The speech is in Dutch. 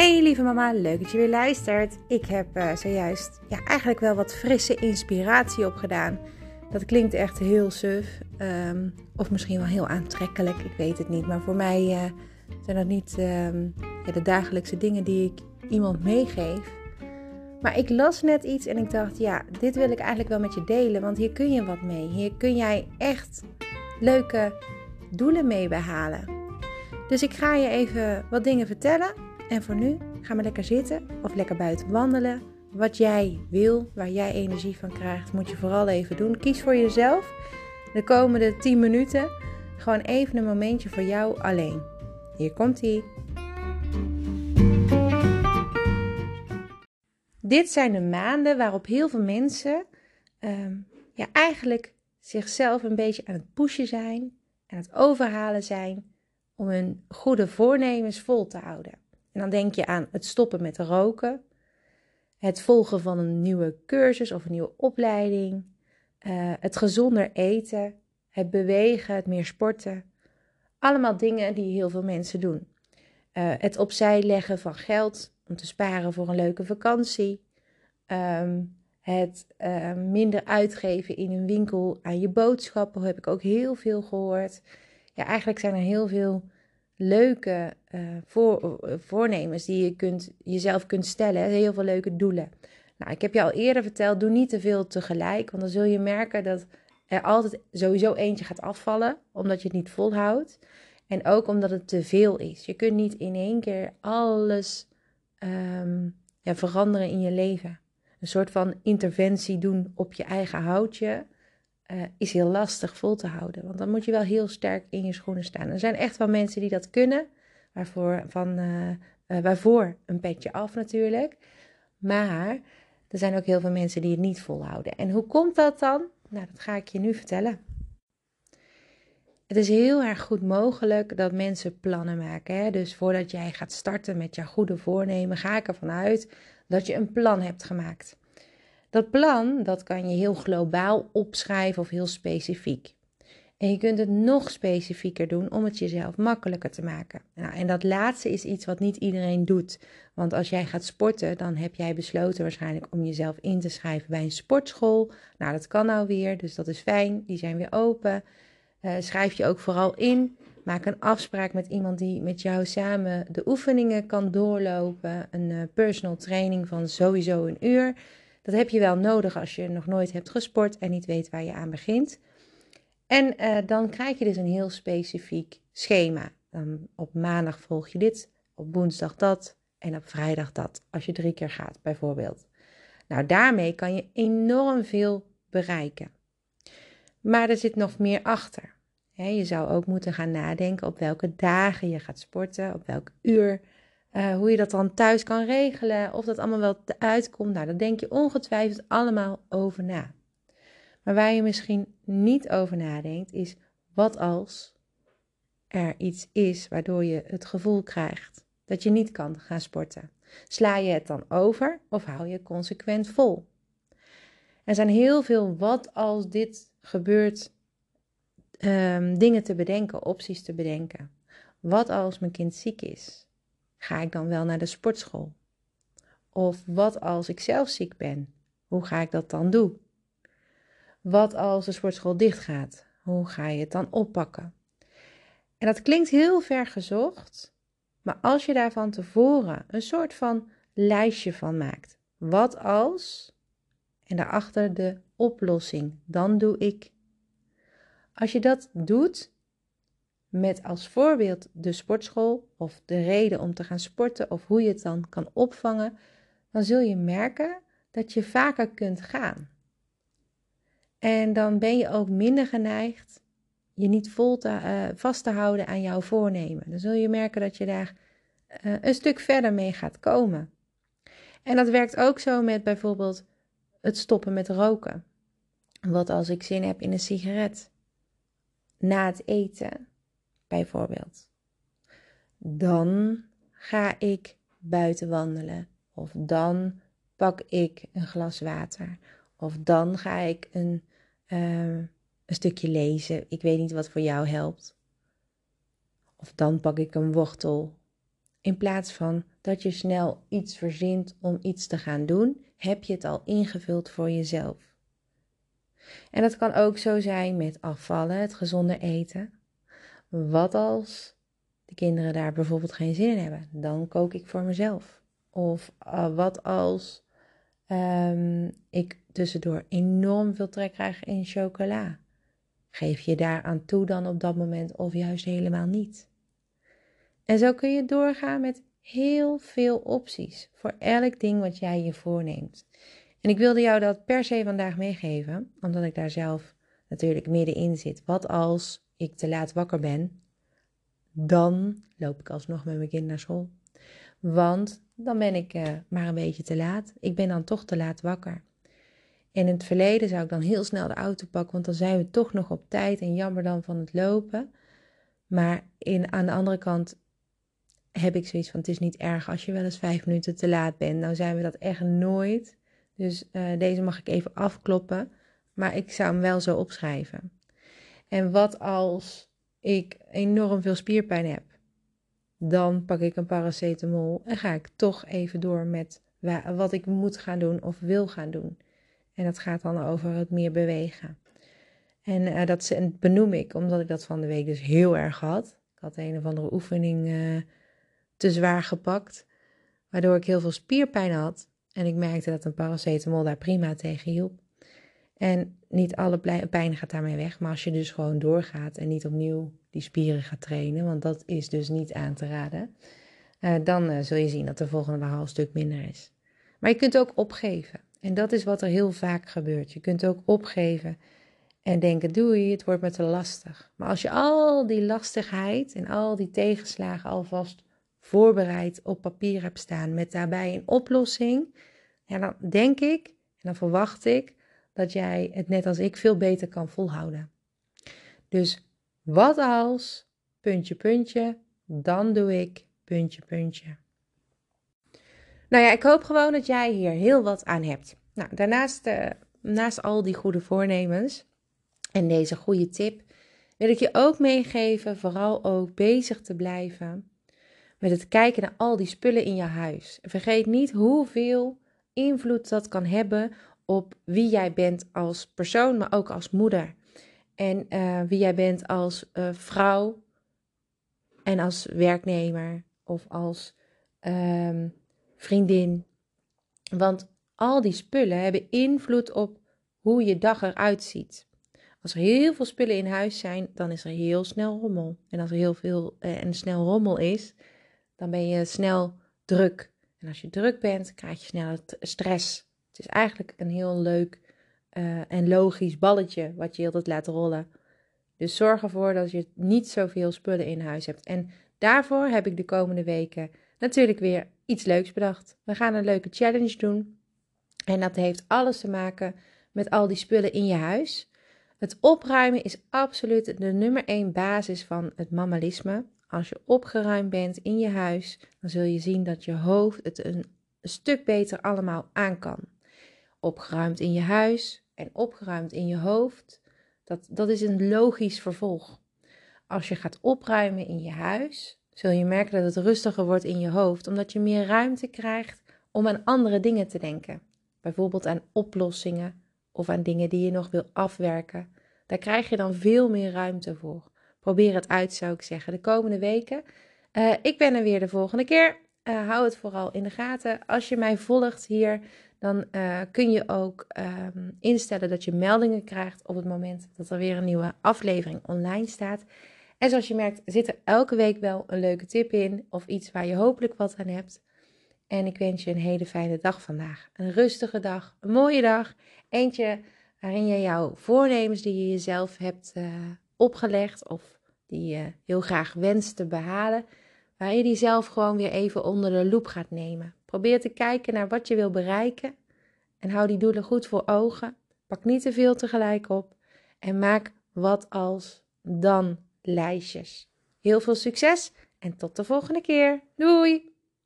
Hey lieve mama, leuk dat je weer luistert. Ik heb uh, zojuist ja, eigenlijk wel wat frisse inspiratie opgedaan. Dat klinkt echt heel suf. Um, of misschien wel heel aantrekkelijk, ik weet het niet. Maar voor mij uh, zijn dat niet um, ja, de dagelijkse dingen die ik iemand meegeef. Maar ik las net iets en ik dacht, ja, dit wil ik eigenlijk wel met je delen. Want hier kun je wat mee. Hier kun jij echt leuke doelen mee behalen. Dus ik ga je even wat dingen vertellen en voor nu, ga maar lekker zitten of lekker buiten wandelen. Wat jij wil, waar jij energie van krijgt, moet je vooral even doen. Kies voor jezelf de komende 10 minuten gewoon even een momentje voor jou alleen. Hier komt ie. Dit zijn de maanden waarop heel veel mensen ehm, ja, eigenlijk zichzelf een beetje aan het pushen zijn, aan het overhalen zijn om hun goede voornemens vol te houden. En dan denk je aan het stoppen met roken, het volgen van een nieuwe cursus of een nieuwe opleiding, uh, het gezonder eten, het bewegen, het meer sporten. Allemaal dingen die heel veel mensen doen. Uh, het opzij leggen van geld om te sparen voor een leuke vakantie. Um, het uh, minder uitgeven in een winkel aan je boodschappen heb ik ook heel veel gehoord. Ja, eigenlijk zijn er heel veel leuke voor, uh, voornemens die je kunt, jezelf kunt stellen. Heel veel leuke doelen. Nou, ik heb je al eerder verteld, doe niet te veel tegelijk. Want dan zul je merken dat er altijd sowieso eentje gaat afvallen. Omdat je het niet volhoudt. En ook omdat het te veel is. Je kunt niet in één keer alles um, ja, veranderen in je leven. Een soort van interventie doen op je eigen houtje uh, is heel lastig vol te houden. Want dan moet je wel heel sterk in je schoenen staan. Er zijn echt wel mensen die dat kunnen, waarvoor, van, uh, uh, waarvoor een petje af natuurlijk. Maar er zijn ook heel veel mensen die het niet volhouden. En hoe komt dat dan? Nou, dat ga ik je nu vertellen. Het is heel erg goed mogelijk dat mensen plannen maken. Hè? Dus voordat jij gaat starten met jouw goede voornemen, ga ik ervan uit dat je een plan hebt gemaakt. Dat plan, dat kan je heel globaal opschrijven of heel specifiek. En je kunt het nog specifieker doen om het jezelf makkelijker te maken. Nou, en dat laatste is iets wat niet iedereen doet. Want als jij gaat sporten, dan heb jij besloten waarschijnlijk om jezelf in te schrijven bij een sportschool. Nou, dat kan nou weer, dus dat is fijn. Die zijn weer open. Uh, schrijf je ook vooral in. Maak een afspraak met iemand die met jou samen de oefeningen kan doorlopen. Een uh, personal training van sowieso een uur. Dat heb je wel nodig als je nog nooit hebt gesport en niet weet waar je aan begint. En uh, dan krijg je dus een heel specifiek schema. Dan op maandag volg je dit, op woensdag dat en op vrijdag dat. Als je drie keer gaat, bijvoorbeeld. Nou, daarmee kan je enorm veel bereiken. Maar er zit nog meer achter. je zou ook moeten gaan nadenken op welke dagen je gaat sporten, op welk uur uh, hoe je dat dan thuis kan regelen, of dat allemaal wel uitkomt. Nou, daar denk je ongetwijfeld allemaal over na. Maar waar je misschien niet over nadenkt, is wat als er iets is waardoor je het gevoel krijgt dat je niet kan gaan sporten. Sla je het dan over of hou je consequent vol? Er zijn heel veel wat als dit gebeurt um, dingen te bedenken, opties te bedenken. Wat als mijn kind ziek is? Ga ik dan wel naar de sportschool? Of wat als ik zelf ziek ben? Hoe ga ik dat dan doen? Wat als de sportschool dicht gaat? Hoe ga je het dan oppakken? En dat klinkt heel ver gezocht, maar als je daar van tevoren een soort van lijstje van maakt. Wat als? En daarachter de oplossing. Dan doe ik. Als je dat doet, met als voorbeeld de sportschool of de reden om te gaan sporten of hoe je het dan kan opvangen, dan zul je merken dat je vaker kunt gaan. En dan ben je ook minder geneigd je niet vol te, uh, vast te houden aan jouw voornemen. Dan zul je merken dat je daar uh, een stuk verder mee gaat komen. En dat werkt ook zo met bijvoorbeeld het stoppen met roken. Wat als ik zin heb in een sigaret na het eten? Bijvoorbeeld. Dan ga ik buiten wandelen. Of dan pak ik een glas water. Of dan ga ik een, uh, een stukje lezen. Ik weet niet wat voor jou helpt. Of dan pak ik een wortel. In plaats van dat je snel iets verzint om iets te gaan doen, heb je het al ingevuld voor jezelf. En dat kan ook zo zijn met afvallen, het gezonde eten. Wat als de kinderen daar bijvoorbeeld geen zin in hebben? Dan kook ik voor mezelf. Of uh, wat als um, ik tussendoor enorm veel trek krijg in chocola? Geef je daar aan toe dan op dat moment of juist helemaal niet? En zo kun je doorgaan met heel veel opties voor elk ding wat jij je voorneemt. En ik wilde jou dat per se vandaag meegeven, omdat ik daar zelf natuurlijk middenin zit. Wat als ik te laat wakker ben? Dan loop ik alsnog met mijn kind naar school. Want dan ben ik uh, maar een beetje te laat. Ik ben dan toch te laat wakker. In het verleden zou ik dan heel snel de auto pakken, want dan zijn we toch nog op tijd en jammer dan van het lopen. Maar in, aan de andere kant heb ik zoiets van: het is niet erg als je wel eens vijf minuten te laat bent. Nou zijn we dat echt nooit. Dus uh, deze mag ik even afkloppen. Maar ik zou hem wel zo opschrijven. En wat als ik enorm veel spierpijn heb? Dan pak ik een paracetamol en ga ik toch even door met wat ik moet gaan doen of wil gaan doen. En dat gaat dan over het meer bewegen. En uh, dat benoem ik omdat ik dat van de week dus heel erg had. Ik had een of andere oefening uh, te zwaar gepakt, waardoor ik heel veel spierpijn had. En ik merkte dat een paracetamol daar prima tegen hielp. En niet alle pijn gaat daarmee weg, maar als je dus gewoon doorgaat en niet opnieuw die spieren gaat trainen, want dat is dus niet aan te raden, uh, dan uh, zul je zien dat de volgende dag een stuk minder is. Maar je kunt ook opgeven. En dat is wat er heel vaak gebeurt. Je kunt ook opgeven en denken: doei, het wordt me te lastig. Maar als je al die lastigheid en al die tegenslagen alvast voorbereid op papier hebt staan met daarbij een oplossing, ja, dan denk ik en dan verwacht ik dat jij het net als ik veel beter kan volhouden. Dus wat als, puntje, puntje, dan doe ik, puntje, puntje. Nou ja, ik hoop gewoon dat jij hier heel wat aan hebt. Nou, daarnaast, uh, naast al die goede voornemens en deze goede tip, wil ik je ook meegeven, vooral ook bezig te blijven met het kijken naar al die spullen in je huis. Vergeet niet hoeveel invloed dat kan hebben op wie jij bent als persoon, maar ook als moeder. En uh, wie jij bent als uh, vrouw en als werknemer of als um, vriendin. Want al die spullen hebben invloed op hoe je dag eruit ziet. Als er heel veel spullen in huis zijn, dan is er heel snel rommel. En als er heel veel uh, en snel rommel is, dan ben je snel druk. En als je druk bent, krijg je snel stress. Is eigenlijk een heel leuk uh, en logisch balletje wat je altijd laat rollen. Dus zorg ervoor dat je niet zoveel spullen in huis hebt. En daarvoor heb ik de komende weken natuurlijk weer iets leuks bedacht. We gaan een leuke challenge doen. En dat heeft alles te maken met al die spullen in je huis. Het opruimen is absoluut de nummer één basis van het mammalisme. Als je opgeruimd bent in je huis, dan zul je zien dat je hoofd het een, stuk beter allemaal aan kan. Opgeruimd in je huis en opgeruimd in je hoofd, dat, dat is een logisch vervolg. Als je gaat opruimen in je huis, zul je merken dat het rustiger wordt in je hoofd, omdat je meer ruimte krijgt om aan andere dingen te denken. Bijvoorbeeld aan oplossingen of aan dingen die je nog wil afwerken. Daar krijg je dan veel meer ruimte voor. Probeer het uit, zou ik zeggen, de komende weken. Uh, ik ben er weer de volgende keer. Uh, hou het vooral in de gaten. Als je mij volgt hier, dan uh, kun je ook um, instellen dat je meldingen krijgt op het moment dat er weer een nieuwe aflevering online staat. En zoals je merkt, zit er elke week wel een leuke tip in of iets waar je hopelijk wat aan hebt. En ik wens je een hele fijne dag vandaag. Een rustige dag, een mooie dag. Eentje waarin je jouw voornemens die je jezelf hebt uh, opgelegd of die je heel graag wenst te behalen, waar je die zelf gewoon weer even onder de loep gaat nemen. Probeer te kijken naar wat je wil bereiken en hou die doelen goed voor ogen. Pak niet te veel tegelijk op en maak wat als dan lijstjes. Heel veel succes en tot de volgende keer. Doei!